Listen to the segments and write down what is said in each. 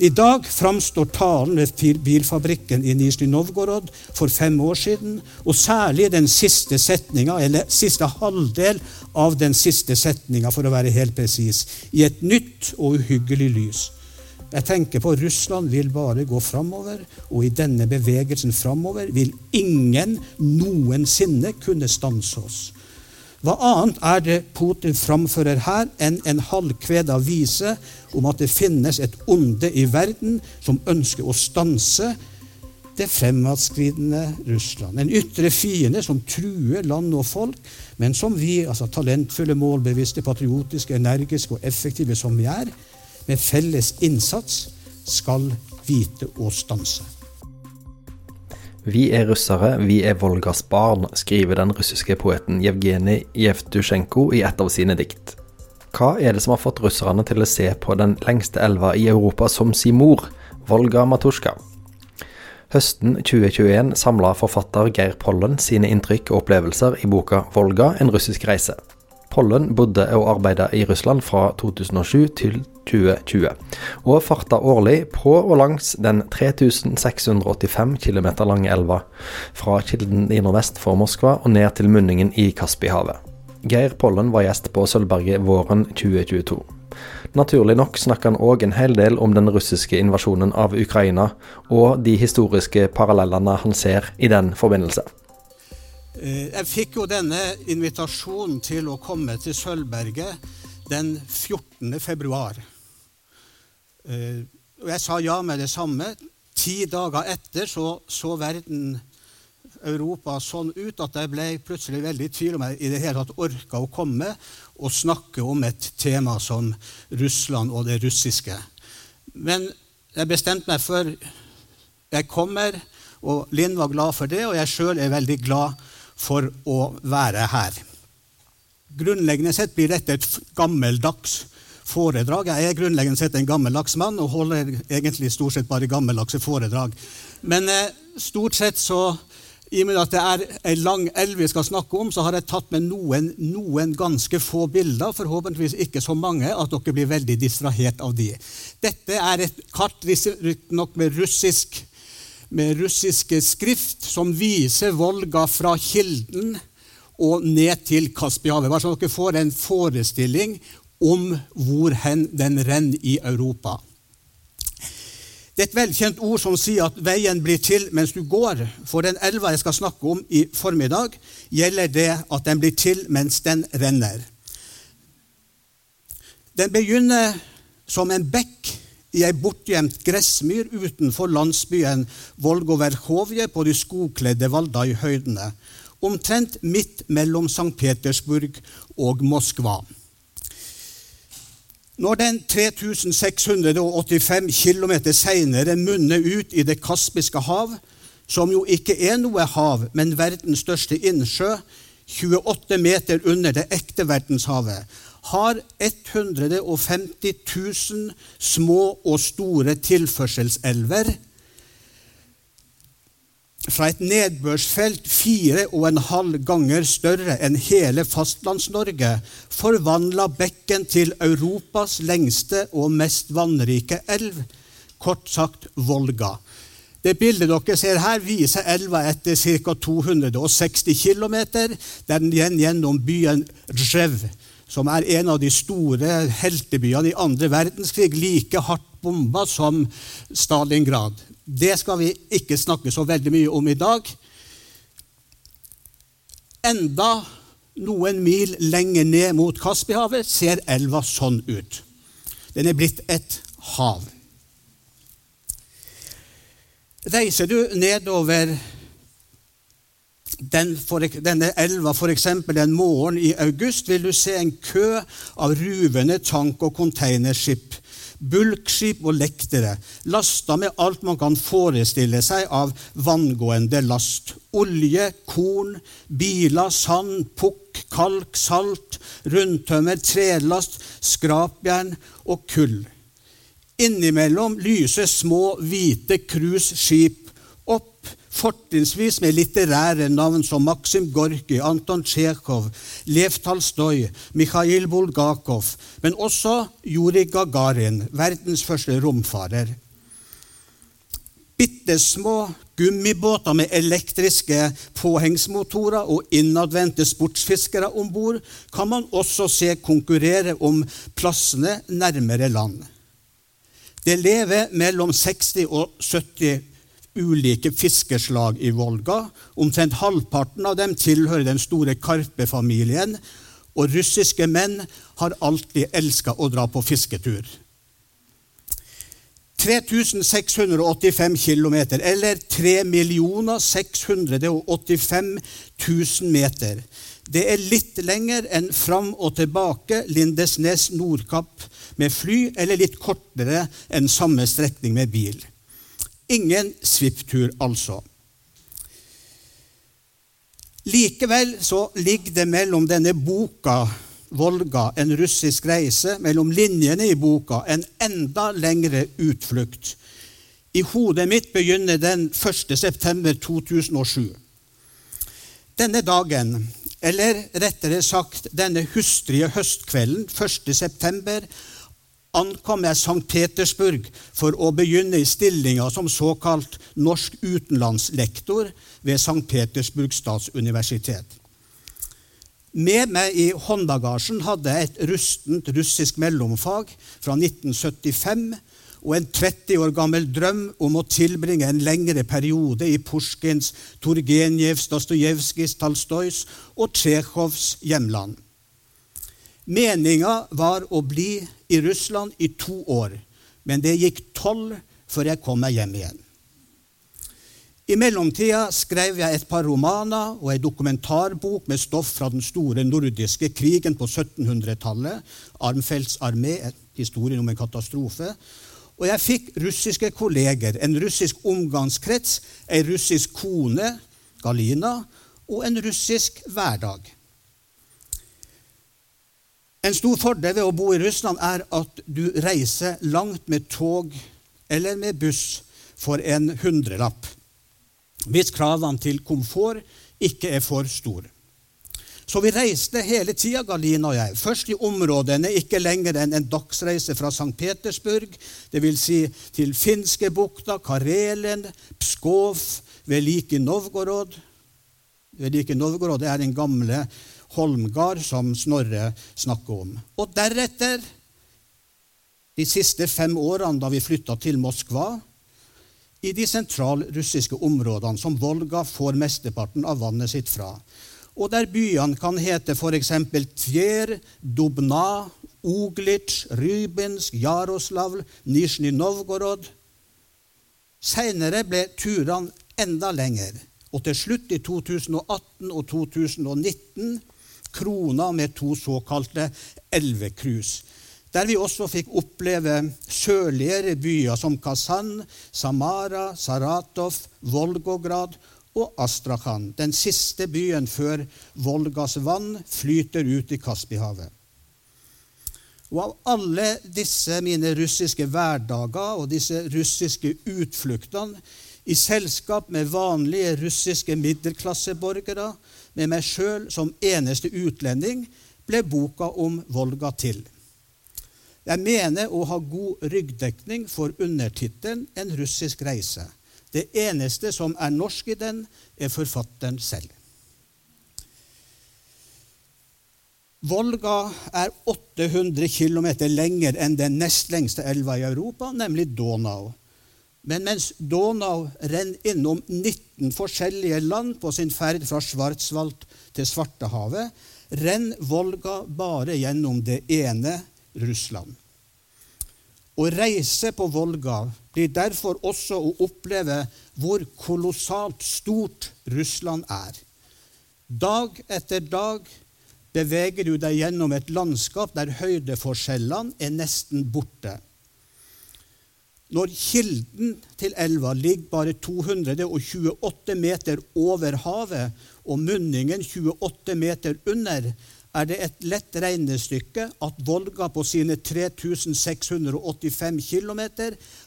I dag framstår talen ved bilfabrikken i Nizjnij Novgorod for fem år siden, og særlig den siste setninga, eller siste halvdel av den siste setninga, for å være helt presis, i et nytt og uhyggelig lys. Jeg tenker på Russland vil bare gå framover, og i denne bevegelsen framover vil ingen noensinne kunne stanse oss. Hva annet er det Putin framfører her enn en halvkveda vise om at det finnes et onde i verden som ønsker å stanse det fremadskridende Russland. En ytre fiende som truer land og folk, men som vi, altså talentfulle, målbevisste, patriotiske, energiske og effektive som vi er, med felles innsats skal vite å stanse. Vi er russere, vi er Volgas barn, skriver den russiske poeten Jevgenij Jevtusjenko i et av sine dikt. Hva er det som har fått russerne til å se på den lengste elva i Europa som sin mor, Volga Matushka? Høsten 2021 samla forfatter Geir Pollen sine inntrykk og opplevelser i boka 'Volga en russisk reise'. Pollen bodde og arbeidet i Russland fra 2007 til 2020, og farta årlig på og langs den 3685 km lange elva, fra kilden i nordvest for Moskva og ned til munningen i Kaspihavet. Geir Pollen var gjest på Sølvberget våren 2022. Naturlig nok snakker han òg en hel del om den russiske invasjonen av Ukraina, og de historiske parallellene han ser i den forbindelse. Eh, jeg fikk jo denne invitasjonen til å komme til Sølvberget den 14. februar. Eh, og jeg sa ja med det samme. Ti dager etter så, så verden Europa sånn ut at jeg ble plutselig veldig i tvil om jeg i det hele tatt orka å komme og snakke om et tema som Russland og det russiske. Men jeg bestemte meg for jeg kommer, og Linn var glad for det, og jeg sjøl er veldig glad for å være her. Grunnleggende sett blir dette et gammeldags foredrag. Jeg er grunnleggende sett en gammeldags mann og holder egentlig stort sett bare gammeldagse foredrag. Men eh, stort sett så i og med at det er ei lang elv vi skal snakke om, så har jeg tatt med noen, noen, ganske få bilder, forhåpentligvis ikke så mange at dere blir veldig distrahert av de. Dette er et kart nok med russisk med russiske skrift som viser Volga fra kilden og ned til Kaspihavet. Bare så dere får en forestilling om hvor hen den renner i Europa. Det er et velkjent ord som sier at veien blir til mens du går. For den elva jeg skal snakke om i formiddag, gjelder det at den blir til mens den renner. Den begynner som en bekk i ei bortgjemt gressmyr utenfor landsbyen Volgoverkhovje på de skogkledde Valdai høydene, omtrent midt mellom St. Petersburg og Moskva. Når den 3685 km seinere munner ut i Det kaspiske hav, som jo ikke er noe hav, men verdens største innsjø, 28 meter under det ekte verdenshavet, har 150 000 små og store tilførselselver fra et nedbørsfelt fire og en halv ganger større enn hele Fastlands-Norge, forvandla bekken til Europas lengste og mest vannrike elv, kort sagt Volga. Det bildet dere ser her, viser elva etter ca. 260 km, den gjennom byen Rjev som er en av de store heltebyene i andre verdenskrig, like hardt bomba som Stalingrad. Det skal vi ikke snakke så veldig mye om i dag. Enda noen mil lenger ned mot Kaspihavet ser elva sånn ut. Den er blitt et hav. Reiser du nedover den for, denne elva f.eks. en morgen i august vil du se en kø av ruvende tank- og containerskip, bulkskip og lektere, lasta med alt man kan forestille seg av vanngående last. Olje, korn, biler, sand, pukk, kalk, salt, rundtømmer, trelast, skrapjern og kull. Innimellom lyser små, hvite cruiseskip fortrinnsvis med litterære navn som Maksim Gorkij, Anton Tsjekhov, Lev Talstoj, Mikhail Bulgakov, men også Juri Gagarin, verdens første romfarer. Bitte små gummibåter med elektriske påhengsmotorer og innadvendte sportsfiskere om bord kan man også se konkurrere om plassene nærmere land. Det lever mellom 60 og 70 ulike fiskeslag i Volga. Omtrent halvparten av dem tilhører den store Karpe-familien. Og russiske menn har alltid elska å dra på fisketur. 3685 km, eller 3 685 000 meter. Det er litt lenger enn fram og tilbake Lindesnes-Nordkapp med fly, eller litt kortere enn samme strekning med bil. Ingen svipptur, altså. Likevel så ligger det mellom denne boka Volga, en russisk reise, mellom linjene i boka en enda lengre utflukt. I hodet mitt begynner den 1.9.2007. Denne dagen, eller rettere sagt denne hustrige høstkvelden 1.9., ankom jeg St. Petersburg for å begynne i stillinga som såkalt norsk utenlandslektor ved St. Petersburg statsuniversitet. Med meg i håndbagasjen hadde jeg et rustent russisk mellomfag fra 1975 og en 30 år gammel drøm om å tilbringe en lengre periode i Pusjkins, Turgenjevs, Dostojevskijs, Talstojs og Tsjekhovs hjemland. Meninga var å bli i Russland i to år, men det gikk tolv før jeg kom meg hjem igjen. I mellomtida skrev jeg et par romaner og en dokumentarbok med stoff fra den store nordiske krigen på 1700-tallet, Armfeldts armé, historien om en katastrofe. Og jeg fikk russiske kolleger, en russisk omgangskrets, ei russisk kone, Galina, og en russisk hverdag. En stor fordel ved å bo i Russland er at du reiser langt med tog eller med buss for en hundrelapp hvis kravene til komfort ikke er for store. Så vi reiste hele tida, Galina og jeg. Først i områdene ikke lenger enn en dagsreise fra St. Petersburg, dvs. Si til Finskebukta, Karelen, Pskov, Veliki Novgorod. Veliki Novgorod er den gamle Holmgard som Snorre snakker om. Og deretter, de siste fem årene da vi flytta til Moskva, i de sentralrussiske områdene som Volga får mesteparten av vannet sitt fra, og der byene kan hete f.eks. Tver, Dubna, Uglitsj, Rybinsk, Jaroslavl, Nizjnij Novgorod. Seinere ble turene enda lengre, og til slutt, i 2018 og 2019, krona med to såkalte elvekrus, der vi også fikk oppleve sørligere byer som Kazan, Samara, Saratov, Volgograd og Astrakhan, den siste byen før Volgas vann flyter ut i Kaspihavet. Og av alle disse mine russiske hverdager og disse russiske utfluktene i selskap med vanlige russiske middelklasseborgere, med meg sjøl som eneste utlending, ble boka om Volga til. Jeg mener å ha god ryggdekning for undertittelen 'En russisk reise'. Det eneste som er norsk i den, er forfatteren selv. Volga er 800 km lenger enn den nest lengste elva i Europa, nemlig Donau. Men mens Donau renner innom 19 forskjellige land på sin ferd fra Schwarzwald til Svartehavet, renner Volga bare gjennom det ene Russland. Å reise på Volga blir derfor også å oppleve hvor kolossalt stort Russland er. Dag etter dag beveger du deg gjennom et landskap der høydeforskjellene er nesten borte. Når kilden til elva ligger bare 228 meter over havet og munningen 28 meter under, er det et lett regnestykke at Volga på sine 3685 km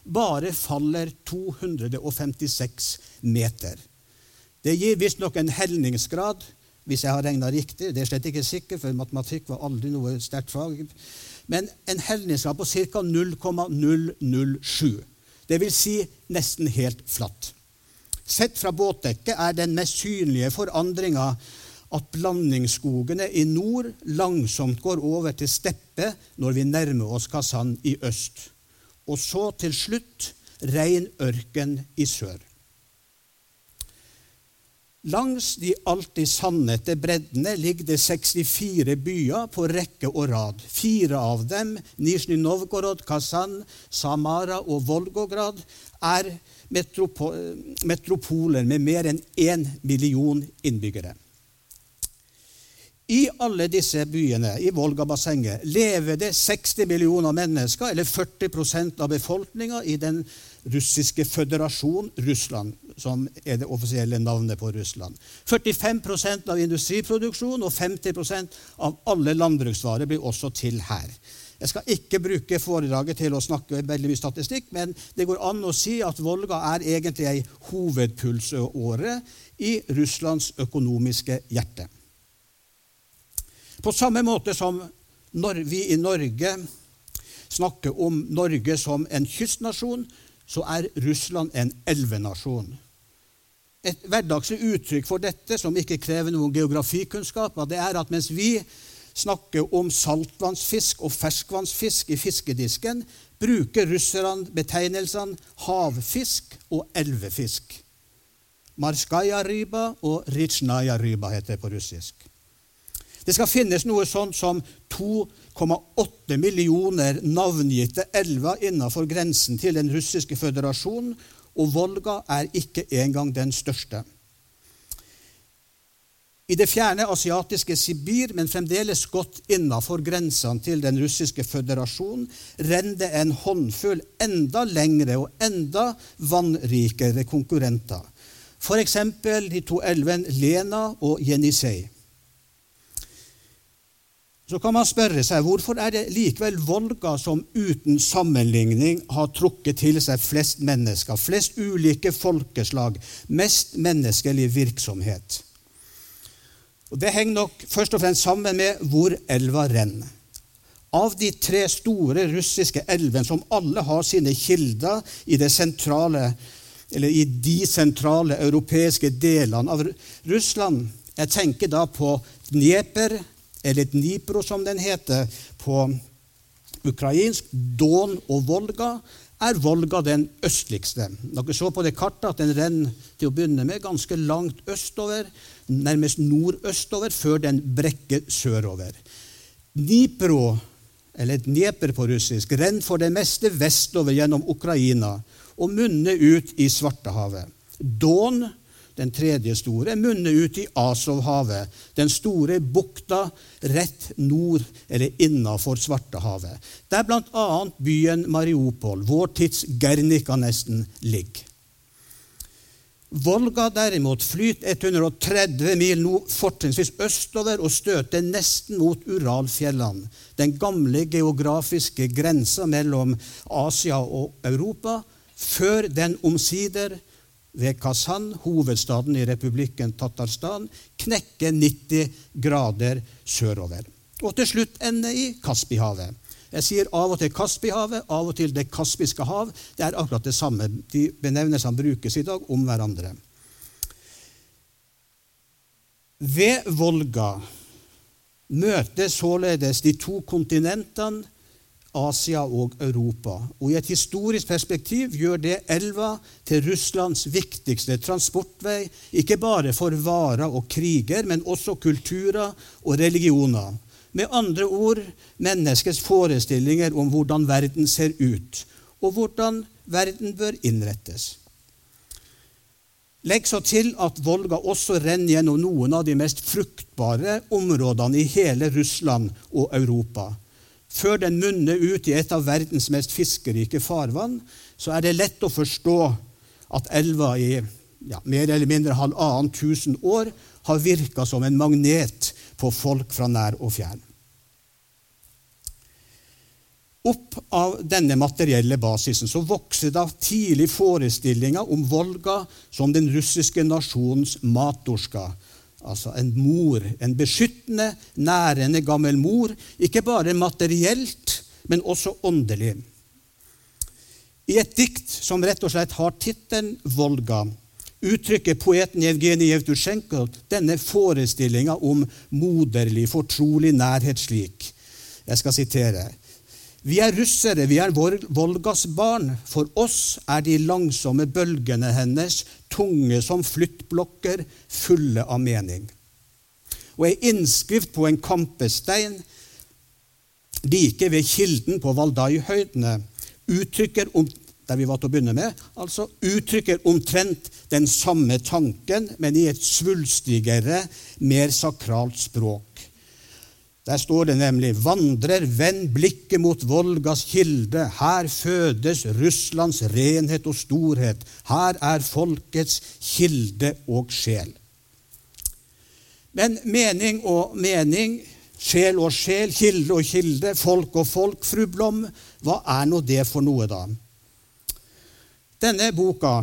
bare faller 256 meter. Det gir visstnok en helningsgrad, hvis jeg har regna riktig. Det er slett ikke sikkert, for matematikk var aldri noe sterkt fag. Men en helningsgrad på ca. 0,007. Det vil si nesten helt flatt. Sett fra båtdekket er den mest synlige forandringa at blandingsskogene i nord langsomt går over til steppe når vi nærmer oss Kazan i øst. Og så til slutt rein ørken i sør. Langs de alltid sannete breddene ligger det 64 byer på rekke og rad. Fire av dem, Nizjnij Novgorod, Kazan, Samara og Volgograd, er metropoler med mer enn én million innbyggere. I alle disse byene i Volgabassenget lever det 60 millioner mennesker, eller 40% av befolkninga, i den russiske føderasjon Russland, som er det offisielle navnet på Russland. 45% av industriproduksjon og 50% av alle landbruksvarer blir også til her. Jeg skal ikke bruke foredraget til å snakke veldig mye statistikk, men det går an å si at Volga er egentlig ei hovedpulsåre i Russlands økonomiske hjerte. På samme måte som vi i Norge snakker om Norge som en kystnasjon, så er Russland en elvenasjon. Et hverdagslig uttrykk for dette, som ikke krever noen geografikunnskap, det er at mens vi snakker om saltvannsfisk og ferskvannsfisk i fiskedisken, bruker russerne betegnelsene havfisk og elvefisk. Marskaja ryba og ritsjnaja ryba heter det på russisk. Det skal finnes noe sånt som 2,8 millioner navngitte elver innenfor grensen til den russiske føderasjonen, og Volga er ikke engang den største. I det fjerne asiatiske Sibir, men fremdeles godt innenfor grensene til den russiske føderasjonen, renner det en håndfull enda lengre og enda vannrikere konkurrenter. F.eks. de to elvene Lena og Jenisej. Så kan man spørre seg hvorfor er det likevel Volga som uten sammenligning har trukket til seg flest mennesker, flest ulike folkeslag, mest menneskelig virksomhet. Og Det henger nok først og fremst sammen med hvor elva renner. Av de tre store russiske elvene, som alle har sine kilder i, sentrale, i de sentrale europeiske delene av Russland Jeg tenker da på Dnieper, eller Dnipro som den heter på ukrainsk, Don og Volga, er Volga den østligste. Dere så på det kartet at den renner til å begynne med ganske langt østover, nærmest nordøstover, før den brekker sørover. Dnipro, eller Dnieper på russisk, renner for det meste vestover gjennom Ukraina og munner ut i Svartehavet. Don den tredje store, munner ut i Asovhavet, den store bukta rett nord eller innafor Svartehavet, der bl.a. byen Mariupol, vår tids Gernika nesten, ligger. Volga derimot flyter 130 mil fortrinnsvis østover og støter nesten mot Uralfjellene, den gamle geografiske grensa mellom Asia og Europa, før den omsider ved Kazan, hovedstaden i republikken Tatarstan, knekke 90 grader sørover. Og til slutt ende i Kaspihavet. Jeg sier av og til Kaspihavet, av og til Det kaspiske hav. Det er akkurat det samme. De benevnelsene brukes i dag om hverandre. Ved Volga møtes således de to kontinentene Asia og Europa. Og I et historisk perspektiv gjør det elva til Russlands viktigste transportvei, ikke bare for varer og kriger, men også kulturer og religioner. Med andre ord menneskets forestillinger om hvordan verden ser ut, og hvordan verden bør innrettes. Legg så til at Volga også renner gjennom noen av de mest fruktbare områdene i hele Russland og Europa før den munner ut i et av verdens mest fiskerike farvann, så er det lett å forstå at elva i ja, mer eller mindre halvannen tusen år har virka som en magnet på folk fra nær og fjern. Opp av denne materielle basisen så vokser da tidlig forestillinga om Volga som den russiske nasjonens matorska. Altså en mor, en beskyttende, nærende gammel mor. Ikke bare materielt, men også åndelig. I et dikt som rett og slett har tittelen Volga, uttrykker poeten Jevgenij Jevtusjenko denne forestillinga om moderlig, fortrolig nærhet slik. Jeg skal sitere. Vi er russere, vi er Volgas barn. For oss er de langsomme bølgene hennes tunge som flyttblokker, fulle av mening. Og ei innskrift på en kampestein like ved kilden på Valdai-høydene uttrykker om, der vi var til å begynne med, altså uttrykker omtrent den samme tanken, men i et svulstigere, mer sakralt språk. Der står det nemlig 'Vandrer, vend blikket mot Volgas kilde'. Her fødes Russlands renhet og storhet. Her er folkets kilde og sjel. Men mening og mening, sjel og sjel, kilde og kilde, folk og folk, fru Blom, hva er nå det for noe, da? Denne boka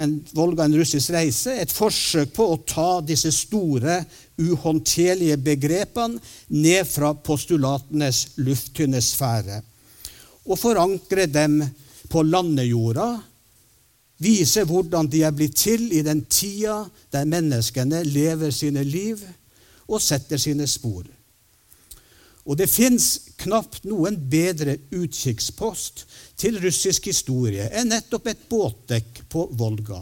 en Volga en russisk reise, et forsøk på å ta disse store, uhåndterlige begrepene ned fra postulatenes lufttynne sfære og forankre dem på landejorda, vise hvordan de er blitt til i den tida der menneskene lever sine liv og setter sine spor. Og det fins knapt noen bedre utkikkspost til russisk historie er nettopp et båtdekk på Volga.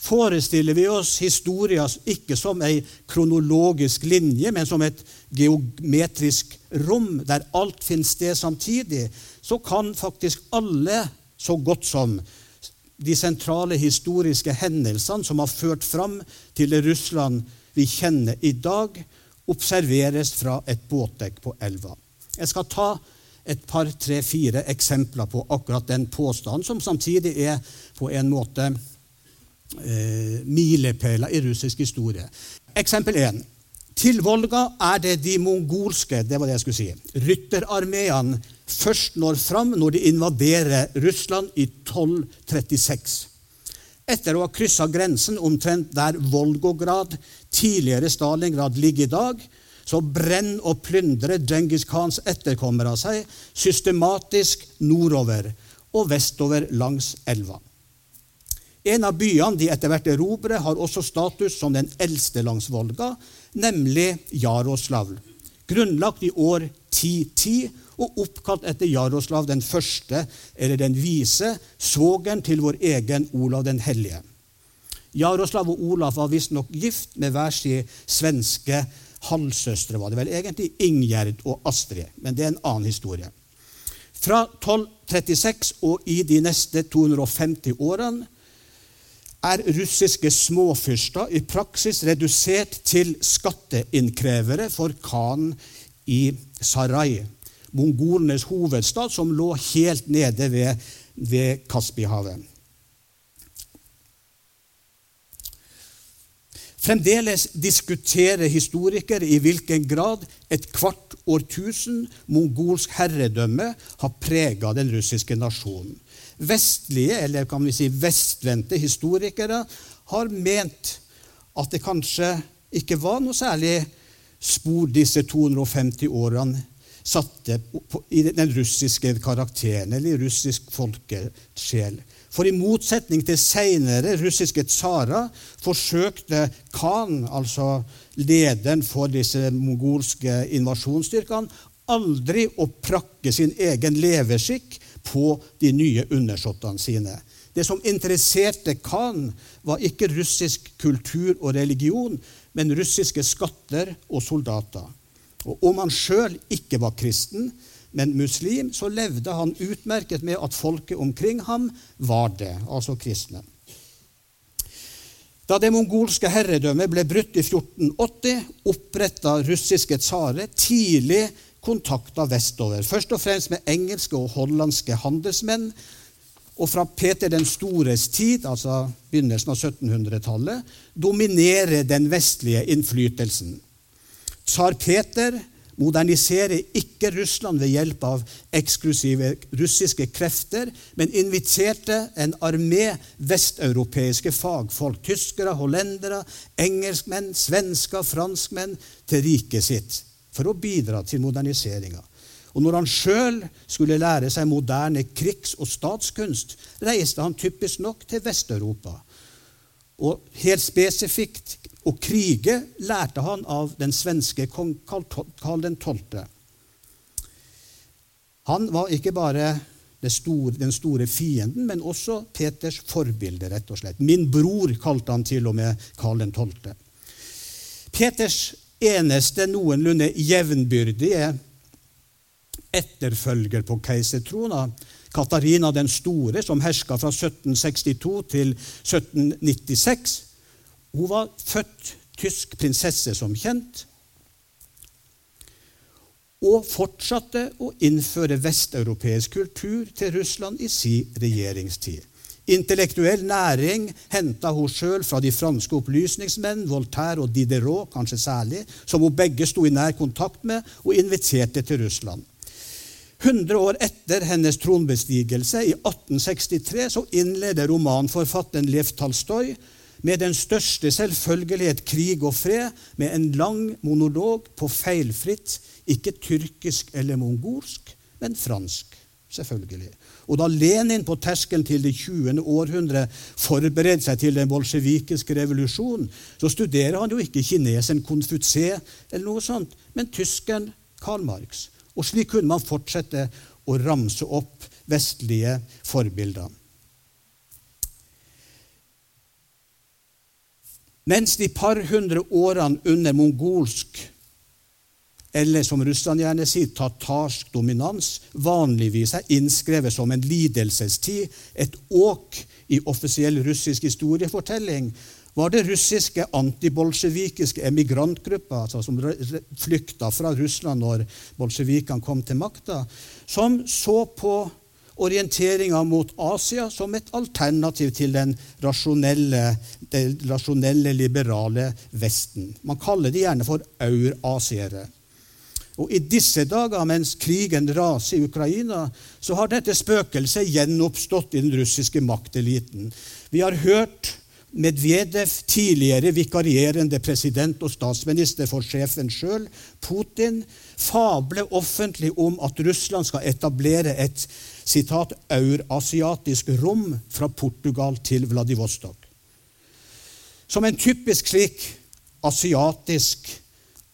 Forestiller vi oss historia ikke som ei kronologisk linje, men som et geometrisk rom der alt finner sted samtidig, så kan faktisk alle, så godt som de sentrale historiske hendelsene som har ført fram til det Russland vi kjenner i dag, observeres fra et båtdekk på elva. Jeg skal ta et par, tre, fire eksempler på akkurat den påstanden, som samtidig er på en måte eh, milepæler i russisk historie. Eksempel 1. Til Volga er det de mongolske det var det jeg skulle si, rytterarmeene først når fram når de invaderer Russland i 1236 etter å ha kryssa grensen omtrent der Volgograd, tidligere Stalingrad, ligger i dag, så brenn og plyndrer Djengis Khans etterkommere seg systematisk nordover og vestover langs elva. En av byene de etter hvert erobrer, har også status som den eldste langs Volga, nemlig Jaroslavl, grunnlagt i år 1010 og oppkalt etter Jaroslav den første, eller den vise, svogeren til vår egen Olav den hellige. Jaroslav og Olav var visstnok gift med hver sin svenske halvsøstre. var det vel egentlig Ingjerd og Astrid, men det er en annen historie. Fra 1236 og i de neste 250 årene er russiske småfyrster i praksis redusert til skatteinnkrevere for khanen i Sarai, mongolenes hovedstad, som lå helt nede ved, ved Kaspihavet. Fremdeles diskuterer historikere i hvilken grad et kvart årtusen mongolsk herredømme har prega den russiske nasjonen. Vestlige, eller kan vi si vestvendte historikere har ment at det kanskje ikke var noe særlig spor disse 250 årene satte i den russiske karakteren, eller i russisk folkesjel. For i motsetning til senere russiske tsarer forsøkte Khan, altså lederen for disse mongolske invasjonsstyrkene, aldri å prakke sin egen leveskikk på de nye undersåttene sine. Det som interesserte Khan, var ikke russisk kultur og religion, men russiske skatter og soldater. Og om han sjøl ikke var kristen, men muslim, så levde han utmerket med at folket omkring ham var det, altså kristne. Da det mongolske herredømmet ble brutt i 1480, oppretta russiske tsarer tidlig kontakta vestover, først og fremst med engelske og hollandske handelsmenn. Og fra Peter den stores tid, altså begynnelsen av 1700-tallet, dominerer den vestlige innflytelsen. Tsar Peter moderniserer ikke Russland ved hjelp av eksklusive russiske krefter, men inviterte en armé vesteuropeiske fagfolk, tyskere, hollendere, engelskmenn, svensker, franskmenn, til riket sitt for å bidra til moderniseringa. Og når han sjøl skulle lære seg moderne krigs- og statskunst, reiste han typisk nok til Vest-Europa. Og helt spesifikt å krige lærte han av den svenske kong Karl 12. Han var ikke bare store, den store fienden, men også Peters forbilde, rett og slett. Min bror kalte han til og med Karl 12. Peters eneste noenlunde jevnbyrdige etterfølger på keisertrona, Katarina den store, som herska fra 1762 til 1796. Hun var født tysk prinsesse, som kjent, og fortsatte å innføre vesteuropeisk kultur til Russland i sin regjeringstid. Intellektuell næring henta hun sjøl fra de franske opplysningsmenn, Voltaire og Diderot, kanskje særlig, som hun begge sto i nær kontakt med og inviterte til Russland. 100 år etter hennes tronbestigelse, i 1863, så innleder romanforfatteren Lev Talstoy med den største selvfølgelighet krig og fred, med en lang monolog på feilfritt, ikke tyrkisk eller mongolsk, men fransk. Selvfølgelig. Og da Lenin på terskelen til det 20. århundre forbereder seg til den bolsjevikiske revolusjonen, så studerer han jo ikke kineseren Konfutse eller noe sånt, men tyskeren Karl Marx. Og slik kunne man fortsette å ramse opp vestlige forbilder. Mens de par hundre årene under mongolsk, eller som russerne gjerne sier, tatarsk dominans, vanligvis er innskrevet som en lidelsestid, et åk i offisiell russisk historiefortelling, var det russiske antibolsjevikiske emigrantgruppa altså som flykta fra Russland når bolsjevikene kom til makta, som så på orienteringa mot Asia som et alternativ til den rasjonelle, den rasjonelle liberale Vesten. Man kaller de gjerne for aurasiere. Og I disse dager, mens krigen raser i Ukraina, så har dette spøkelset gjenoppstått i den russiske makteliten. Vi har hørt Medvedev, tidligere vikarierende president og statsminister for sjefen sjøl, Putin, fable offentlig om at Russland skal etablere et sitat, eurasiatisk rom fra Portugal til Vladivostok. Som en typisk slik asiatisk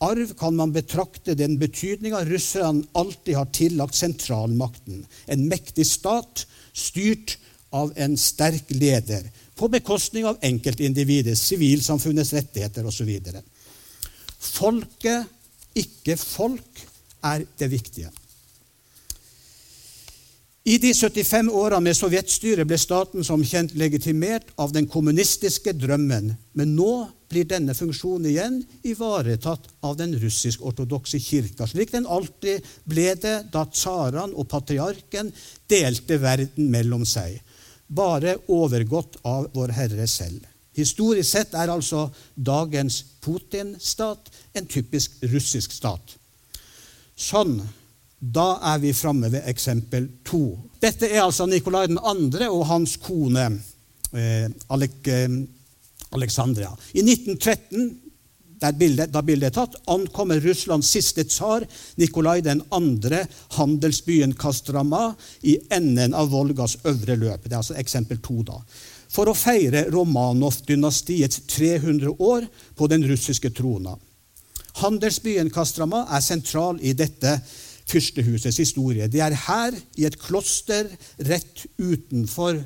arv kan man betrakte den betydninga russerne alltid har tillagt sentralmakten. En mektig stat styrt av en sterk leder på bekostning av enkeltindividet, sivilsamfunnets rettigheter osv. Folket, ikke folk, er det viktige. I de 75 årene med sovjetstyre ble staten som kjent legitimert av den kommunistiske drømmen, men nå blir denne funksjonen igjen ivaretatt av den russisk-ortodokse kirka, slik den alltid ble det da tsaren og patriarken delte verden mellom seg bare overgått av Vår Herre selv. Historisk sett er altså dagens Putin-stat en typisk russisk stat. Sånn. Da er vi framme ved eksempel to. Dette er altså Nikolai 2. og hans kone eh, eh Alexandria. I 1913 bildet, da bildet er tatt, ankommer Russlands siste tsar, Nikolai 2., handelsbyen Kastrama i enden av Volgas øvre løp. Det er altså eksempel to. da. For å feire Romanov-dynastiets 300 år på den russiske trona. Handelsbyen Kastrama er sentral i dette fyrstehusets historie. Det er her, i et kloster rett utenfor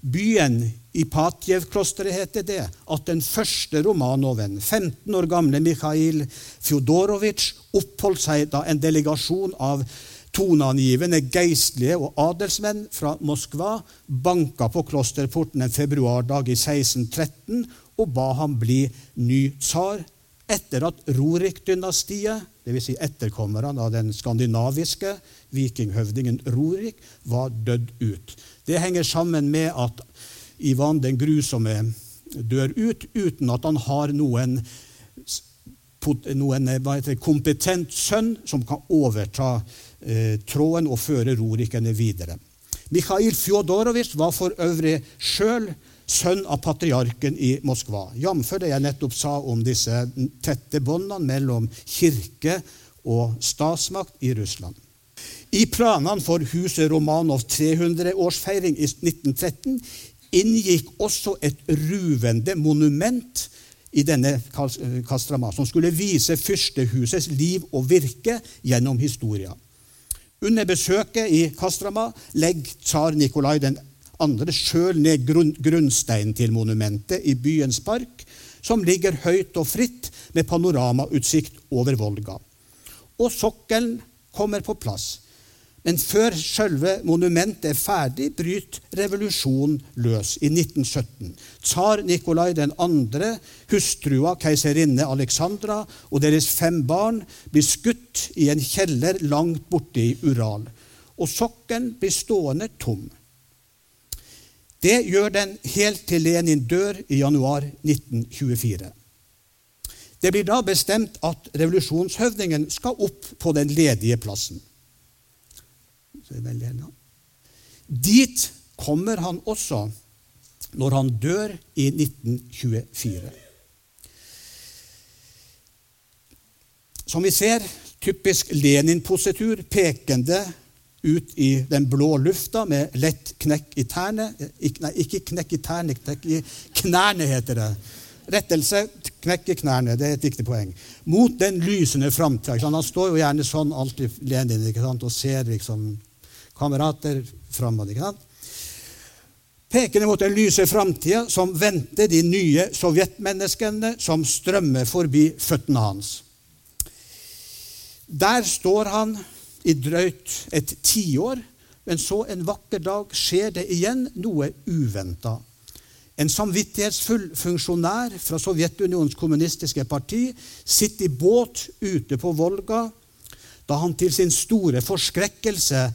byen Ipatjev-klosteret heter det at den første Romanoven, 15 år gamle Mikhail Fjodorovic, oppholdt seg da en delegasjon av toneangivende geistlige og adelsmenn fra Moskva banka på klosterporten en februardag i 1613 og ba ham bli ny tsar etter at Rorik-dynastiet, dvs. Si etterkommerne av den skandinaviske vikinghøvdingen Rorik, var dødd ut. Det henger sammen med at Ivan den grusomme dør ut uten at han har noen noen heter, kompetent sønn som kan overta eh, tråden og føre Rorikene videre. Mikhail Fjodorovic var for øvrig sjøl sønn av patriarken i Moskva, jf. det jeg nettopp sa om disse tette båndene mellom kirke og statsmakt i Russland. I planene for huset Romanovs 300-årsfeiring i 1913 inngikk også et ruvende monument i denne Kastrama, som skulle vise fyrstehusets liv og virke gjennom historia. Under besøket i Kastrama legger tsar Nikolai 2. sjøl ned grunn, grunnsteinen til monumentet i byens park, som ligger høyt og fritt med panoramautsikt over Volga. Og sokkelen kommer på plass. Men før selve monumentet er ferdig, bryter revolusjonen løs i 1917. Tsar Nikolai 2., hustrua keiserinne Alexandra og deres fem barn blir skutt i en kjeller langt borte i Ural. Og sokkelen blir stående tom. Det gjør den helt til Lenin dør i januar 1924. Det blir da bestemt at revolusjonshøvdingen skal opp på den ledige plassen. Dit kommer han også når han dør i 1924. Som vi ser, typisk Lenin-positur, pekende ut i den blå lufta med lett knekk i tærne. Nei, ikke knekk i tærne, knekk i knærne, heter det. Rettelse knekke knærne. Det er et viktig poeng. Mot den lysende framtida. Han står jo gjerne sånn alltid, Lenin, og ser liksom kamerater framover. Pekende mot den lyse framtida som venter de nye sovjetmenneskene som strømmer forbi føttene hans. Der står han i drøyt et tiår, men så en vakker dag skjer det igjen noe uventa. En samvittighetsfull funksjonær fra Sovjetunionens kommunistiske parti sitter i båt ute på Volga da han til sin store forskrekkelse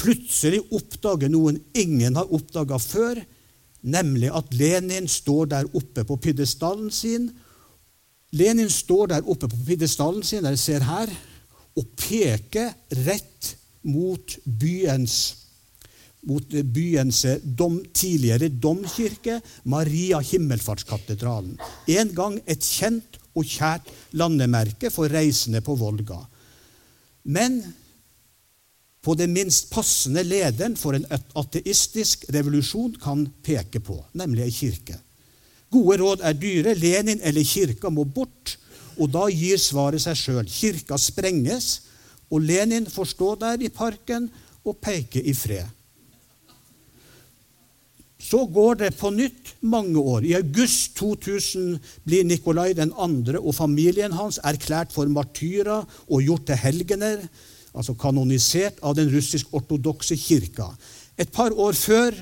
plutselig oppdager noen ingen har oppdaga før, nemlig at Lenin står der oppe på pidestallen sin. Lenin står der oppe på pidestallen sin, dere ser her, og peker rett mot byens, mot byens dom, tidligere domkirke, Maria Himmelfartskatedralen. En gang et kjent og kjært landemerke for reisende på Volga. Men på det minst passende lederen for en ateistisk revolusjon kan peke på, nemlig ei kirke. Gode råd er dyre. Lenin eller kirka må bort. Og da gir svaret seg sjøl. Kirka sprenges, og Lenin får stå der i parken og peke i fred. Så går det på nytt mange år. I august 2000 blir Nikolai 2. og familien hans erklært for martyrer og gjort til helgener altså kanonisert av den russisk-ortodokse kirka. Et par år før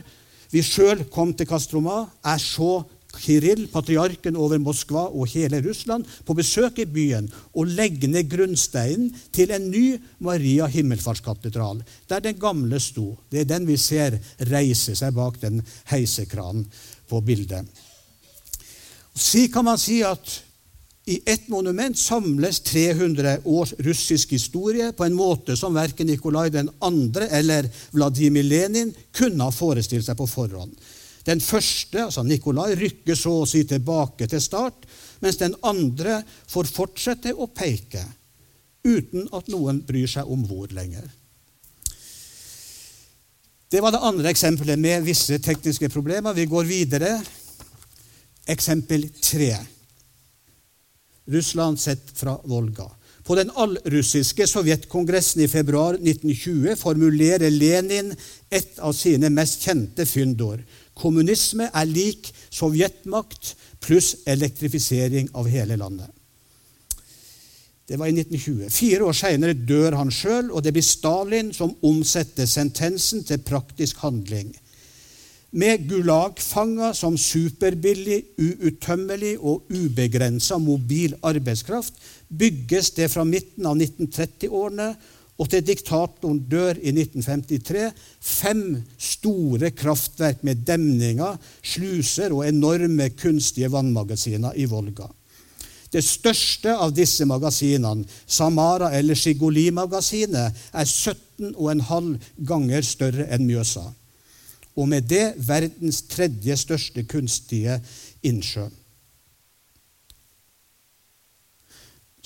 vi sjøl kom til Kastroma, er så Kirill, patriarken over Moskva og hele Russland, på besøk i byen og legger ned grunnsteinen til en ny Maria himmelfartskatedral, der den gamle sto. Det er den vi ser reise seg bak den heisekranen på bildet. Så kan man si at i ett monument samles 300 års russisk historie på en måte som verken Nikolai 2. eller Vladimir Lenin kunne ha forestilt seg på forhånd. Den første, altså Nikolai, rykker så å si tilbake til start, mens den andre får fortsette å peke, uten at noen bryr seg om hvor lenger. Det var det andre eksempelet med visse tekniske problemer. Vi går videre. Eksempel tre. Russland sett fra Volga. På den allrussiske sovjetkongressen i februar 1920 formulerer Lenin et av sine mest kjente fyndord. Kommunisme er lik sovjetmakt pluss elektrifisering av hele landet. Det var i 1920. Fire år seinere dør han sjøl, og det blir Stalin som omsetter sentensen til praktisk handling med Gulag-fanga som superbillig, uuttømmelig og ubegrensa mobil arbeidskraft bygges det fra midten av 1930-årene og til diktatoren dør i 1953, fem store kraftverk med demninger, sluser og enorme kunstige vannmagasiner i Volga. Det største av disse magasinene, Samara eller Shigoli-magasinet, er 17,5 ganger større enn Mjøsa. Og med det verdens tredje største kunstige innsjø.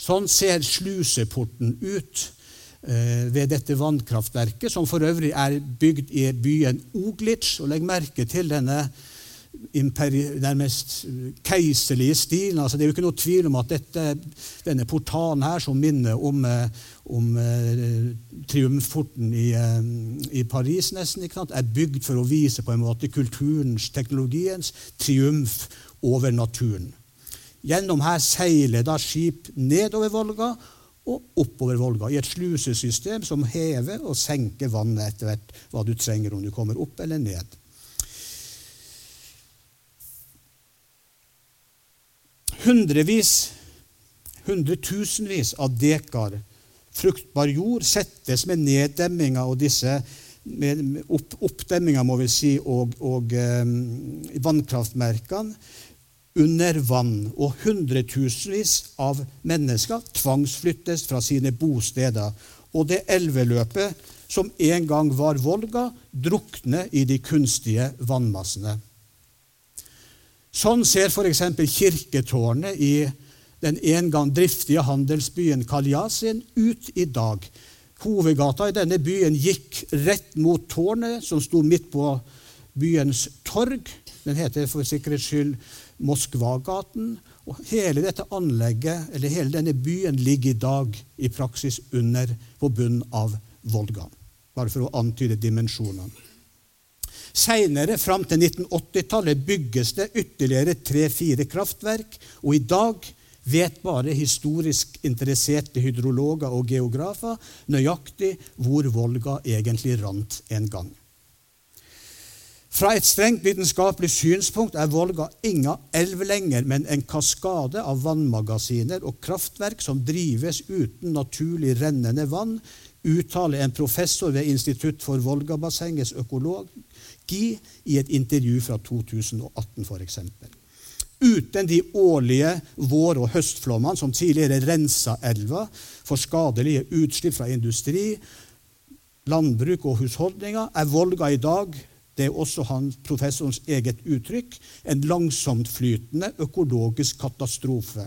Sånn ser sluseporten ut eh, ved dette vannkraftverket, som for øvrig er bygd i byen Oglitz. Og legg merke til denne nærmest keiserlige stilen. Altså, det er jo ikke noe tvil om at dette, denne portalen her, som minner om, eh, om uh, triumfporten i, uh, i, Paris, nesten, er bygd for å vise på en måte kulturens, teknologiens triumf over naturen. Gjennom her seiler da skip nedover Volga og oppover Volga i et slusesystem som hever og senker vannet etter hvert hva du trenger, om du kommer opp eller ned. Hundrevis, hundretusenvis av dekar fruktbar jord settes med neddemminga og disse med opp, oppdemminga må vi si, og, og um, vannkraftmerkene under vann, og hundretusenvis av mennesker tvangsflyttes fra sine bosteder. Og det elveløpet som en gang var Volga, drukner i de kunstige vannmassene. Sånn ser f.eks. kirketårnet i den en gang driftige handelsbyen Kaljasin ut i dag. Hovedgata i denne byen gikk rett mot tårnet, som sto midt på byens torg. Den heter for sikkerhets skyld Moskvagaten. Og hele dette anlegget, eller hele denne byen ligger i dag i praksis under på bunnen av Volga. Bare for å antyde dimensjonene. Seinere, fram til 1980-tallet, bygges det ytterligere tre-fire kraftverk. Og i dag vet bare historisk interesserte hydrologer og geografer nøyaktig hvor Volga egentlig rant en gang. Fra et strengt vitenskapelig synspunkt er Volga inga elv lenger, men en kaskade av vannmagasiner og kraftverk som drives uten naturlig rennende vann, uttaler en professor ved Institutt for Volgabassengets økologi i et intervju fra 2018 f.eks. Uten de årlige vår- og høstflommene som tidligere rensa elva for skadelige utslipp fra industri, landbruk og husholdninger, er Volga i dag det er også han, professorens eget uttrykk, en langsomtflytende økologisk katastrofe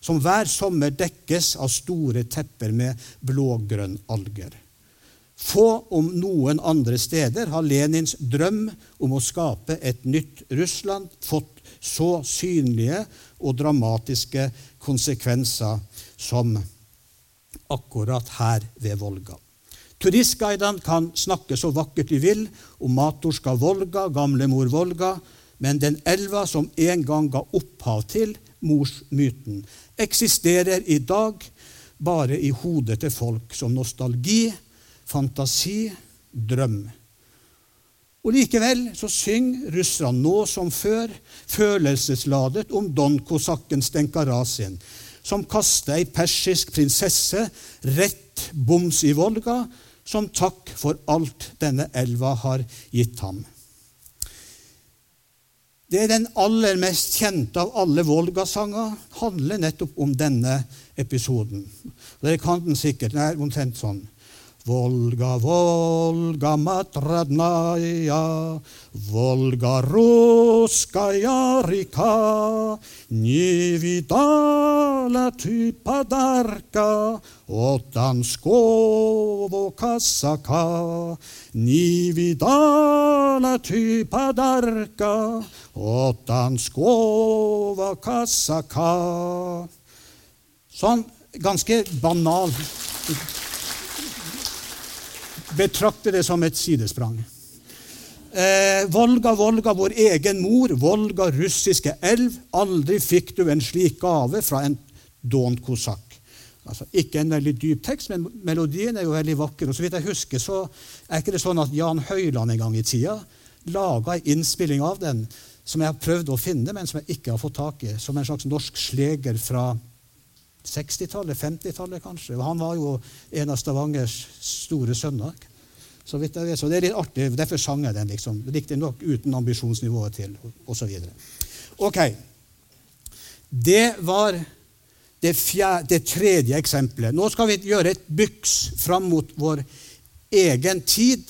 som hver sommer dekkes av store tepper med blågrønn alger. Få, om noen andre steder, har Lenins drøm om å skape et nytt Russland fått så synlige og dramatiske konsekvenser som akkurat her ved Volga. Turistguidene kan snakke så vakkert de vil om Matorska Volga, gamlemor Volga, men den elva som en gang ga opphav til morsmyten, eksisterer i dag bare i hodet til folk som nostalgi, fantasi, drøm. Og Likevel så synger russerne nå som før følelsesladet om donkosakken Stenkarasin, som kasta ei persisk prinsesse rett boms i Volga, som takk for alt denne elva har gitt ham. Det er den aller mest kjente av alle Volga-sanger handler nettopp om denne episoden. Dere kan den sikkert. Den er omtrent sånn. Volga, Volga, matradnaya, Volga, ruskaya rika, не видала ты подарка от донского косака, не видала ты подарка от донского косака. Sånn ganske banal betrakter det som et sidesprang. Eh, Volga, Volga, vår egen mor, Volga, russiske elv. Aldri fikk du en slik gave fra en dånt kosakk. Altså, ikke en veldig dyp tekst, men melodien er jo veldig vakker. Og så vidt jeg husker, så er ikke det sånn at Jan Høyland en gang i tida laga en innspilling av den som jeg har prøvd å finne, men som jeg ikke har fått tak i. Som en slags norsk sleger fra 60-tallet, 50-tallet kanskje. Og han var jo en av Stavangers store sønner. Så, vidt jeg vet, så det er litt artig. Derfor sang jeg den. liksom. Riktignok uten ambisjonsnivået til, osv. Ok. Det var det, fjerde, det tredje eksempelet. Nå skal vi gjøre et byks fram mot vår egen tid.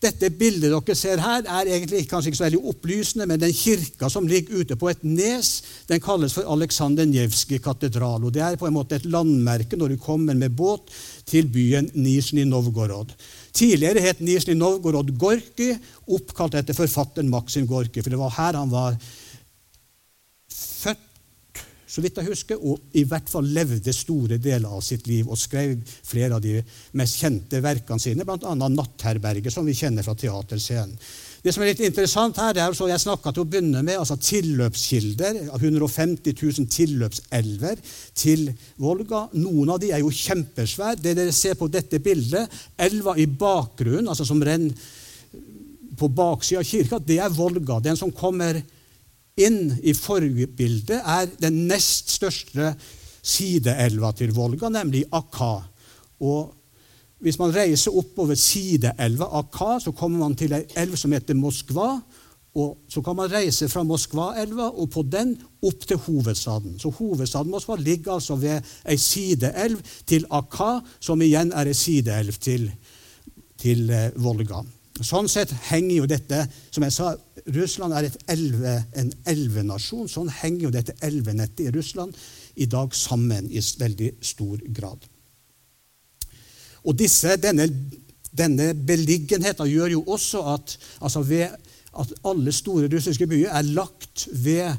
Dette bildet dere ser her, er egentlig kanskje ikke så veldig opplysende, men den kirka som ligger ute på et nes, den kalles for Aleksandr Njevskij katedral. og Det er på en måte et landmerke når du kommer med båt til byen Nizjnij Novgorod. Tidligere het Nizjnij Novgorod Gorki, oppkalt etter forfatteren Maksim Gorki, for det var her han var så vidt jeg husker, og i hvert fall levde store deler av sitt liv og skrev flere av de mest kjente verkene sine, bl.a. 'Nattherberget', som vi kjenner fra teaterscenen. Det som er litt interessant her, det er så Jeg snakka til å begynne med altså tilløpskilder. 150 000 tilløpselver til Volga. Noen av de er jo kjempesvære. Det dere ser på dette bildet, elva i bakgrunnen, altså som renner på baksida av kirka, det er Volga. Den som kommer inn i forbildet, er den nest største sideelva til Volga, nemlig Akka. Og hvis man reiser oppover sideelva Akka, så kommer man til ei elv som heter Moskva. Og Så kan man reise fra Moskva-elva og på den opp til hovedstaden. Så Hovedstaden Moskva ligger altså ved ei sideelv til Akka, som igjen er ei sideelv til, til eh, Volga. Sånn sett henger jo dette Som jeg sa, Russland er elve, en elvenasjon. Sånn henger jo dette elvenettet i Russland i dag sammen i veldig stor grad. Og disse, denne, denne beliggenheten gjør jo også at, altså ved, at alle store russiske byer er lagt ved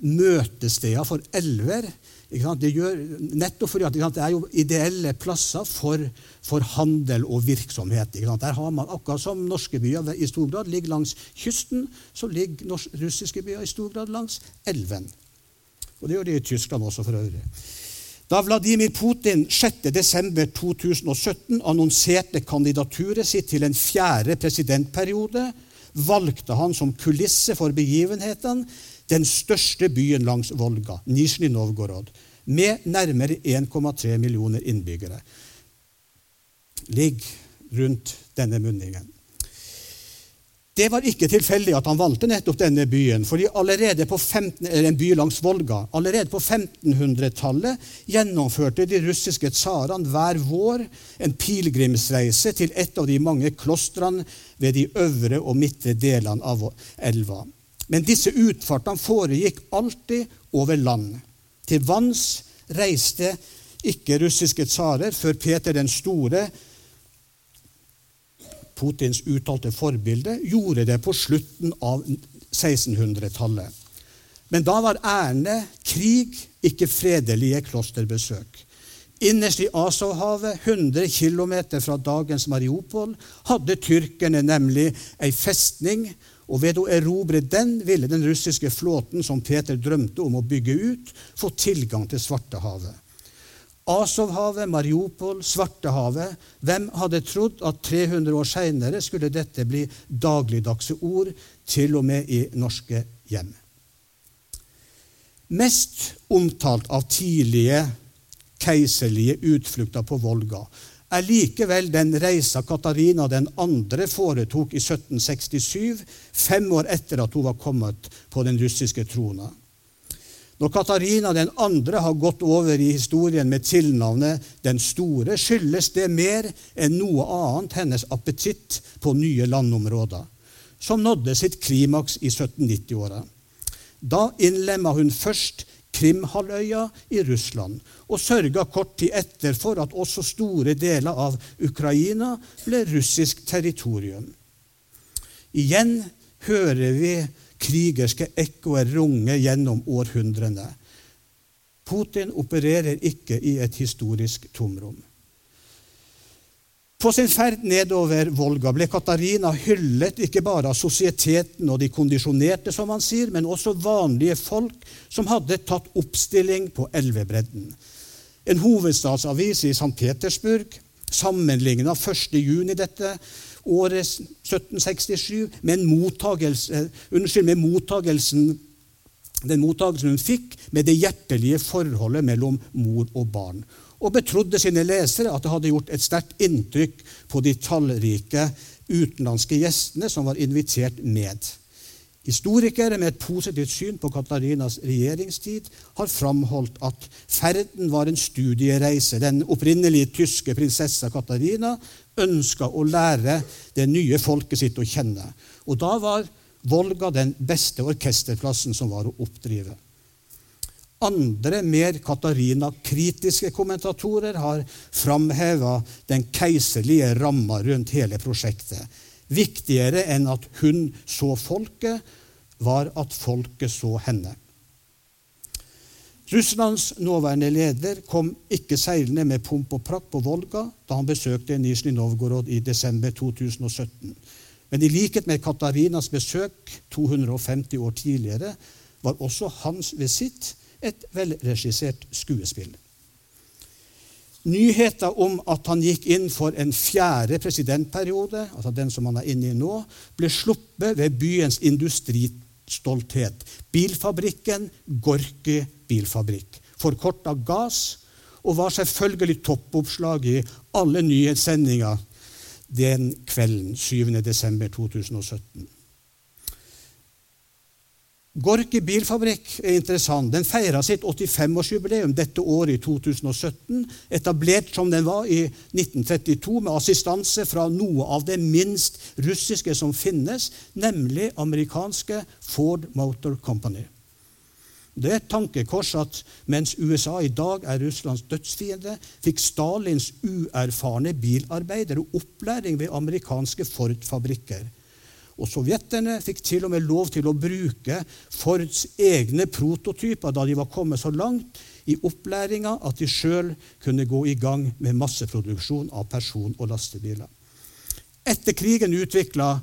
møtesteder for elver det gjør, nettopp fordi det er jo ideelle plasser for, for handel og virksomhet. Der har man, Akkurat som norske byer i stor grad ligger langs kysten, så ligger norsk, russiske byer i stor grad langs elven. Og Det gjør de i Tyskland også, for øvrig. Da Vladimir Putin 6.12.2017 annonserte kandidaturet sitt til en fjerde presidentperiode, valgte han som kulisse for begivenhetene den største byen langs Volga, Nizjnij Novgorod, med nærmere 1,3 millioner innbyggere. Ligg rundt denne munningen. Det var ikke tilfeldig at han valgte nettopp denne byen. fordi allerede på 15, en by langs Volga, allerede på 1500-tallet gjennomførte de russiske tsarene hver vår en pilegrimsreise til et av de mange klostrene ved de øvre og midtre delene av elva. Men disse utfartene foregikk alltid over land. Til vanns reiste ikke russiske tsarer før Peter den store, Putins uttalte forbilde, gjorde det på slutten av 1600-tallet. Men da var ærende krig, ikke fredelige klosterbesøk. Innerst i Azovhavet, 100 km fra dagens Mariupol, hadde tyrkerne nemlig ei festning og ved å erobre den ville den russiske flåten som Peter drømte om å bygge ut, få tilgang til Svartehavet. Azovhavet, Mariupol, Svartehavet Hvem hadde trodd at 300 år seinere skulle dette bli dagligdagse ord, til og med i norske hjem? Mest omtalt av tidlige keiserlige utflukter på Volga er likevel den reisa Katarina 2. foretok i 1767, fem år etter at hun var kommet på den russiske trona. Når Katarina den andre har gått over i historien med tilnavnet Den store, skyldes det mer enn noe annet hennes appetitt på nye landområder, som nådde sitt klimaks i 1790-åra. Da innlemma hun først Krimhalvøya i Russland og sørga kort tid etter for at også store deler av Ukraina ble russisk territorium. Igjen hører vi krigerske ekkoer runge gjennom århundrene. Putin opererer ikke i et historisk tomrom. På sin ferd nedover Volga ble Katarina hyllet ikke bare av sosieteten og de kondisjonerte, som han sier, men også vanlige folk som hadde tatt oppstilling på elvebredden. En hovedstadsavis i St. Petersburg sammenligna 1.6 dette året 1767 med, unnskyld, med mottagelsen, den mottagelsen hun fikk med det hjertelige forholdet mellom mor og barn og betrodde sine lesere at det hadde gjort et sterkt inntrykk på de tallrike utenlandske gjestene som var invitert med. Historikere med et positivt syn på Katarinas regjeringstid har framholdt at ferden var en studiereise. Den opprinnelige tyske prinsessa Katarina ønska å lære det nye folket sitt å kjenne. Og da var Volga den beste orkesterplassen som var å oppdrive. Andre, mer Katarina-kritiske kommentatorer har framheva den keiserlige ramma rundt hele prosjektet. Viktigere enn at hun så folket, var at folket så henne. Russlands nåværende leder kom ikke seilende med pomp og prakt på Volga da han besøkte Nizjnij Novgorod i desember 2017. Men i likhet med Katarinas besøk 250 år tidligere var også hans visitt et velregissert skuespill. Nyheten om at han gikk inn for en fjerde presidentperiode, altså den som han er inne i nå, ble sluppet ved byens industristolthet. Bilfabrikken Gorki bilfabrikk. Forkorta GAS, og var selvfølgelig toppoppslag i alle nyhetssendinger den kvelden 7.12.2017. Gorki bilfabrikk er interessant. Den feira sitt 85-årsjubileum dette året i 2017. Etablert som den var i 1932, med assistanse fra noe av det minst russiske som finnes, nemlig amerikanske Ford Motor Company. Det er et tankekors at mens USA i dag er Russlands dødsfiende, fikk Stalins uerfarne bilarbeidere opplæring ved amerikanske Ford-fabrikker. Og Sovjeterne fikk til og med lov til å bruke Fords egne prototyper da de var kommet så langt i opplæringa at de sjøl kunne gå i gang med masseproduksjon av person- og lastebiler. Etter krigen utvikla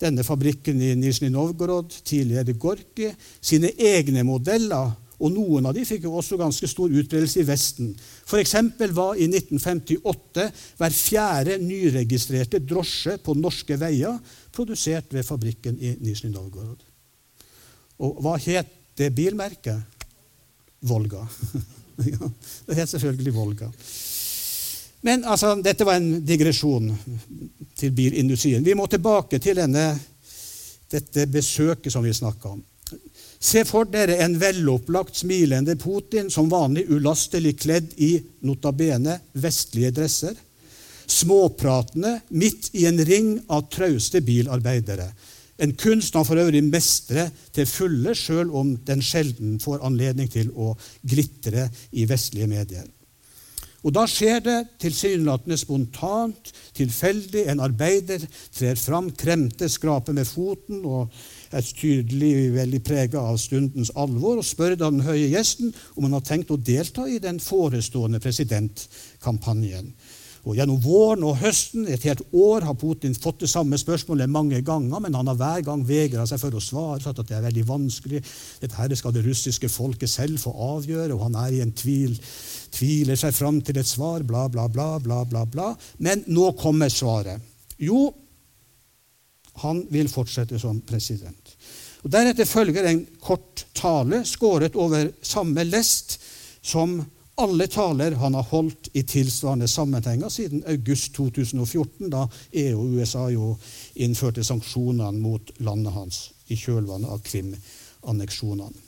denne fabrikken i Nizjnij Novgorod, tidligere Gorki, sine egne modeller og noen av dem fikk jo også ganske stor utbredelse i Vesten. F.eks. var i 1958 hver fjerde nyregistrerte drosje på norske veier produsert ved fabrikken i Nizjnij Novgorod. Og hva het det bilmerket? Volga. det het selvfølgelig Volga. Men altså, dette var en digresjon til bilindustrien. Vi må tilbake til denne, dette besøket som vi snakka om. Se for dere en velopplagt, smilende Putin, som vanlig ulastelig kledd i notabene vestlige dresser. Småpratende midt i en ring av trauste bilarbeidere. En kunst han for øvrig mestrer til fulle, sjøl om den sjelden får anledning til å glitre i vestlige medier. Og da skjer det tilsynelatende spontant, tilfeldig. En arbeider trer fram, kremter, skraper med foten og er tydelig veldig prega av stundens alvor, og spør da den høye gjesten om han har tenkt å delta i den forestående presidentkampanjen. Og Gjennom våren og høsten, et helt år, har Putin fått det samme spørsmålet mange ganger, men han har hver gang vegra seg for å svare, sagt at det er veldig vanskelig. Dette her skal det russiske folket selv få avgjøre, og han er i en tvil, tviler seg fram til et svar, bla, bla, bla, bla, bla, bla. Men nå kommer svaret. Jo, han vil fortsette som president. Og Deretter følger en kort tale skåret over samme lest som alle taler han har holdt i tilsvarende sammenhenger siden august 2014, da EU og USA jo innførte sanksjonene mot landet hans i kjølvannet av Krim-anneksjonene.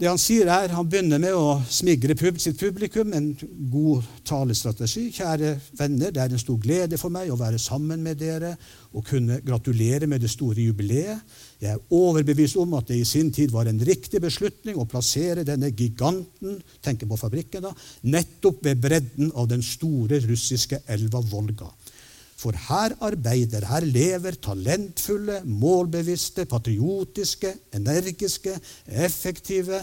Det Han sier er, han begynner med å smigre pub sitt publikum, en god talestrategi. Kjære venner, det er en stor glede for meg å være sammen med dere og kunne gratulere med det store jubileet. Jeg er overbevist om at det i sin tid var en riktig beslutning å plassere denne giganten tenker på fabrikken da, nettopp ved bredden av den store russiske elva Volga. For her arbeider, her lever talentfulle, målbevisste, patriotiske, energiske, effektive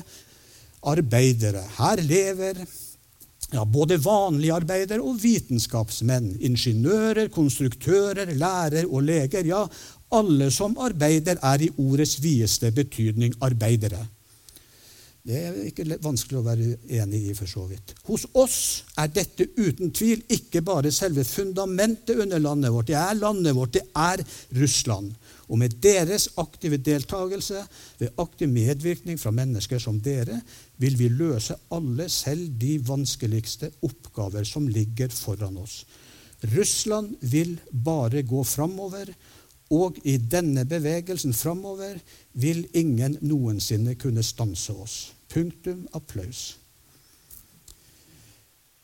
arbeidere. Her lever ja, både vanlige arbeidere og vitenskapsmenn. Ingeniører, konstruktører, lærer og leger. Ja, alle som arbeider, er i ordets videste betydning arbeidere. Det er ikke vanskelig å være enig i, for så vidt. Hos oss er dette uten tvil ikke bare selve fundamentet under landet vårt. Det er landet vårt, det er Russland. Og med deres aktive deltakelse, ved aktiv medvirkning fra mennesker som dere, vil vi løse alle, selv de vanskeligste oppgaver som ligger foran oss. Russland vil bare gå framover, Og i denne bevegelsen framover vil ingen noensinne kunne stanse oss. Punktum applaus.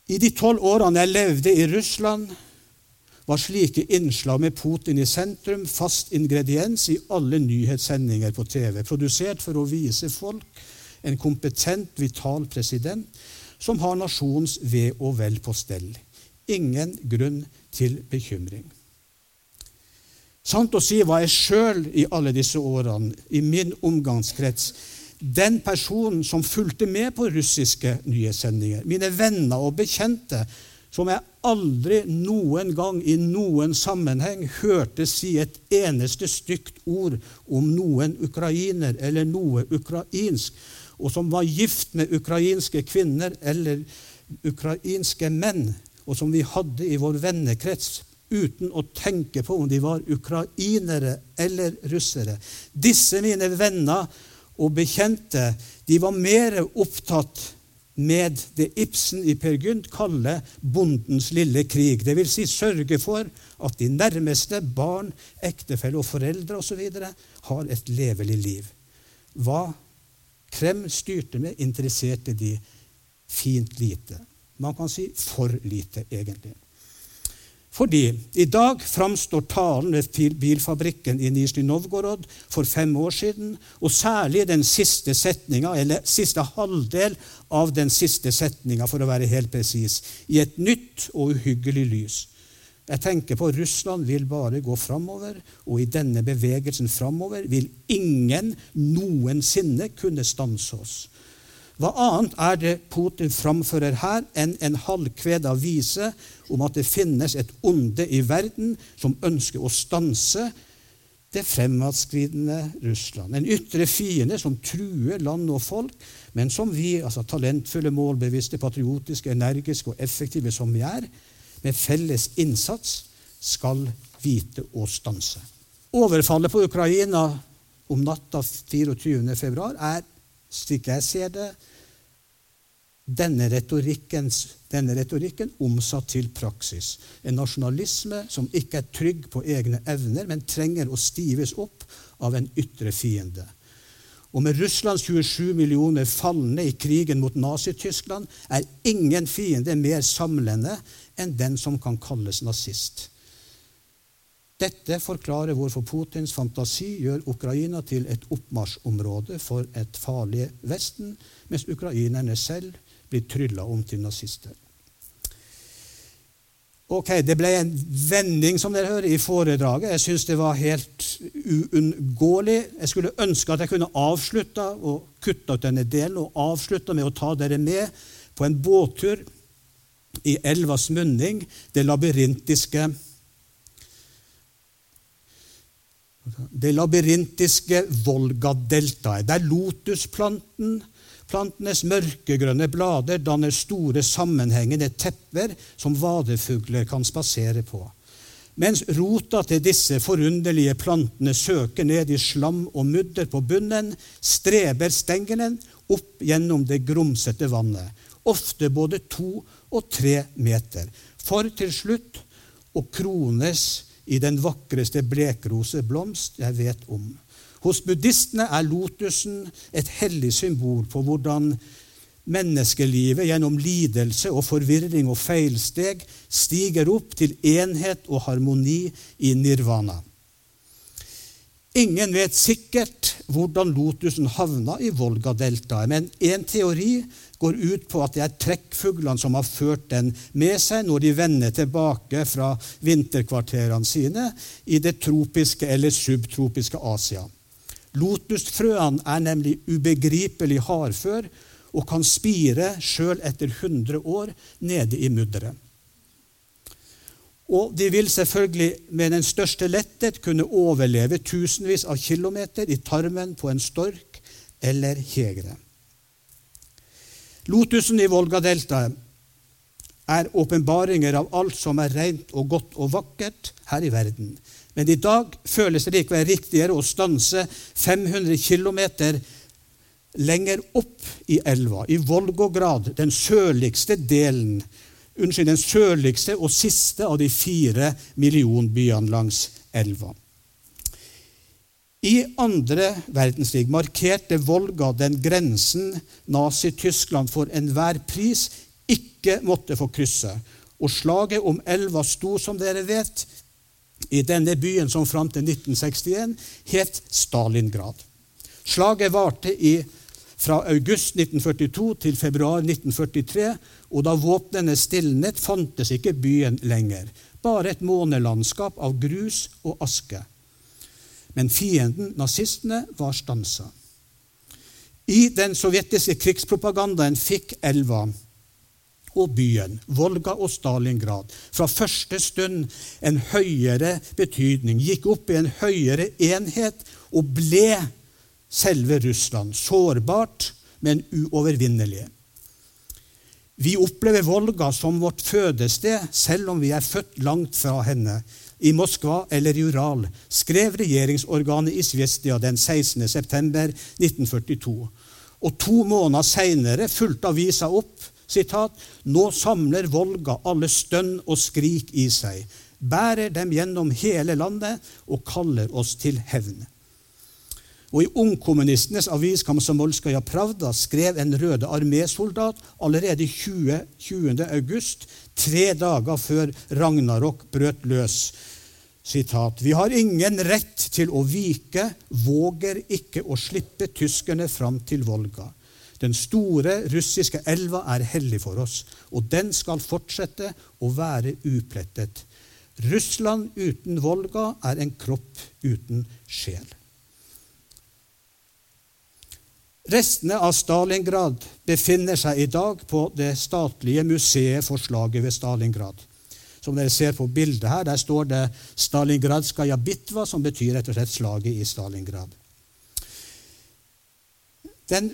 I de tolv årene jeg levde i Russland, var slike innslag med Putin i sentrum fast ingrediens i alle nyhetssendinger på TV, produsert for å vise folk en kompetent, vital president som har nasjonens ve og vel på stell. Ingen grunn til bekymring. Sant å si var jeg sjøl i alle disse årene, i min omgangskrets, den personen som fulgte med på russiske nyhetssendinger. Mine venner og bekjente som jeg aldri noen gang i noen sammenheng hørte si et eneste stygt ord om noen ukrainer eller noe ukrainsk, og som var gift med ukrainske kvinner eller ukrainske menn, og som vi hadde i vår vennekrets uten å tenke på om de var ukrainere eller russere. Disse mine venner og bekjente de var mer opptatt med det Ibsen i Per Gynt kaller 'bondens lille krig'. Dvs. Si sørge for at de nærmeste, barn, ektefelle og foreldre osv. har et levelig liv. Hva Krem styrte med, interesserte de fint lite. Man kan si for lite, egentlig. Fordi i dag framstår talen ved bilfabrikken i Nizjnij Novgorod for fem år siden, og særlig den siste setninga, eller siste halvdel av den siste setninga, for å være helt presis, i et nytt og uhyggelig lys. Jeg tenker på Russland vil bare gå framover, og i denne bevegelsen framover vil ingen noensinne kunne stanse oss. Hva annet er det Putin framfører her enn en halvkveda vise om at det finnes et onde i verden som ønsker å stanse det fremadskridende Russland. En ytre fiende som truer land og folk, men som vi, altså talentfulle, målbevisste, patriotiske, energiske og effektive som vi er, med felles innsats skal vite å stanse. Overfallet på Ukraina om natta 24.2 er slik jeg ser det, denne retorikken, denne retorikken omsatt til praksis. En nasjonalisme som ikke er trygg på egne evner, men trenger å stives opp av en ytre fiende. Og med Russlands 27 millioner falne i krigen mot Nazi-Tyskland er ingen fiende mer samlende enn den som kan kalles nazist. Dette forklarer hvorfor Putins fantasi gjør Ukraina til et oppmarsjområde for et farlig Vesten, mens ukrainerne selv blir trylla om til nazister. Ok, Det ble en vending som dere hører, i foredraget. Jeg syns det var helt uunngåelig. Jeg skulle ønske at jeg kunne avslutta og kutta ut denne delen og avslutta med å ta dere med på en båttur i elvas munning, det labyrintiske det labyrintiske Volga-deltaet, der lotusplanten, plantenes mørkegrønne blader danner store, sammenhengende tepper som vadefugler kan spasere på. Mens rota til disse forunderlige plantene søker ned i slam og mudder på bunnen, streber stengelen opp gjennom det grumsete vannet, ofte både to og tre meter, for til slutt å krones i den vakreste blekroseblomst jeg vet om. Hos buddhistene er lotusen et hellig symbol på hvordan menneskelivet gjennom lidelse og forvirring og feilsteg stiger opp til enhet og harmoni i nirvana. Ingen vet sikkert hvordan lotusen havna i Volga-deltaet, men én teori går ut på at det er trekkfuglene som har ført den med seg når de vender tilbake fra vinterkvarterene sine i det tropiske eller subtropiske Asia. Lotusfrøene er nemlig ubegripelig hardfør og kan spire sjøl etter 100 år nede i mudderet. Og de vil selvfølgelig med den største letthet kunne overleve tusenvis av kilometer i tarmen på en stork eller hegre. Lotusen i Volgadeltaet er åpenbaringer av alt som er rent og godt og vakkert her i verden. Men i dag føles det likevel riktigere å stanse 500 km lenger opp i elva, i Volgograd, den sørligste delen unnskyld, den sørligste og siste av de fire millionbyene langs elva. I andre verdenskrig markerte Volga den grensen Nazi-Tyskland for enhver pris ikke måtte få krysse. Og slaget om elva sto, som dere vet, i denne byen som fram til 1961 het Stalingrad. Slaget varte i, fra august 1942 til februar 1943, og da våpnene stilnet, fantes ikke byen lenger. Bare et månelandskap av grus og aske. Men fienden, nazistene, var stansa. I den sovjetiske krigspropagandaen fikk elva og byen, Volga og Stalingrad, fra første stund en høyere betydning, gikk opp i en høyere enhet og ble selve Russland. Sårbart, men uovervinnelig. Vi opplever Volga som vårt fødested, selv om vi er født langt fra henne. I Moskva eller i Ural, skrev regjeringsorganet i Svestia den 16. september 1942. Og to måneder seinere fulgte avisa opp Sitat, Nå samler Volga alle stønn og skrik i seg, bærer dem gjennom hele landet og kaller oss til hevn. Og I ungkommunistenes avis Kamsomolskaja Pravda skrev en Røde armésoldat allerede 20. 20. august, tre dager før Ragnarok brøt løs. Sitat, Vi har ingen rett til å vike, våger ikke å slippe tyskerne fram til Volga. Den store russiske elva er hellig for oss, og den skal fortsette å være uplettet. Russland uten Volga er en kropp uten sjel. Restene av Stalingrad befinner seg i dag på det statlige museet for slaget ved Stalingrad. Som dere ser på bildet her, Der står det 'Stalingradskaja bitva', som betyr rett og slett slaget i Stalingrad. Den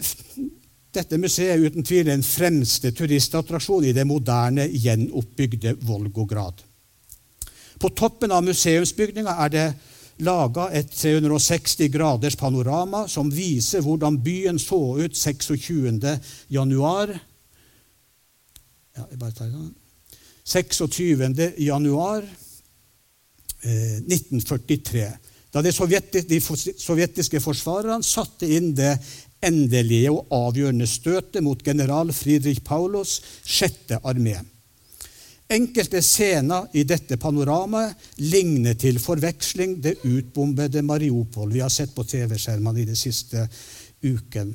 dette museet er uten tvil den fremste turistattraksjonen i det moderne, gjenoppbygde Volgograd. På toppen av museumsbygninga er det laga et 360 graders panorama som viser hvordan byen så ut 26. januar. Ja, jeg bare tar det. 26. januar eh, 1943. Da de, sovjetiske forsvarerne satte inn det endelige og avgjørende støtet mot general Friedrich Paulos sjette armé. Enkelte scener i dette panoramaet ligner til forveksling det utbombede Mariupol vi har sett på TV-skjermene i de siste uken.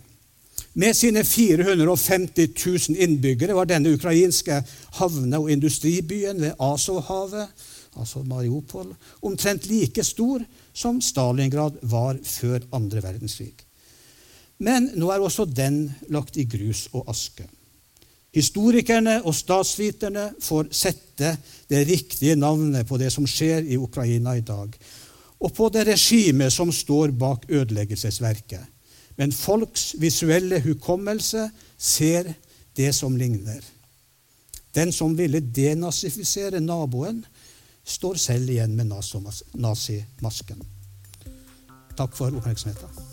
Med sine 450 000 innbyggere var denne ukrainske havne- og industribyen ved Azovhavet, altså Mariupol, omtrent like stor som Stalingrad var før andre verdenskrig. Men nå er også den lagt i grus og aske. Historikerne og statsviterne får sette det riktige navnet på det som skjer i Ukraina i dag, og på det regimet som står bak ødeleggelsesverket. Men folks visuelle hukommelse ser det som ligner. Den som ville denazifisere naboen, står selv igjen med nazimasken. Takk for oppmerksomheten.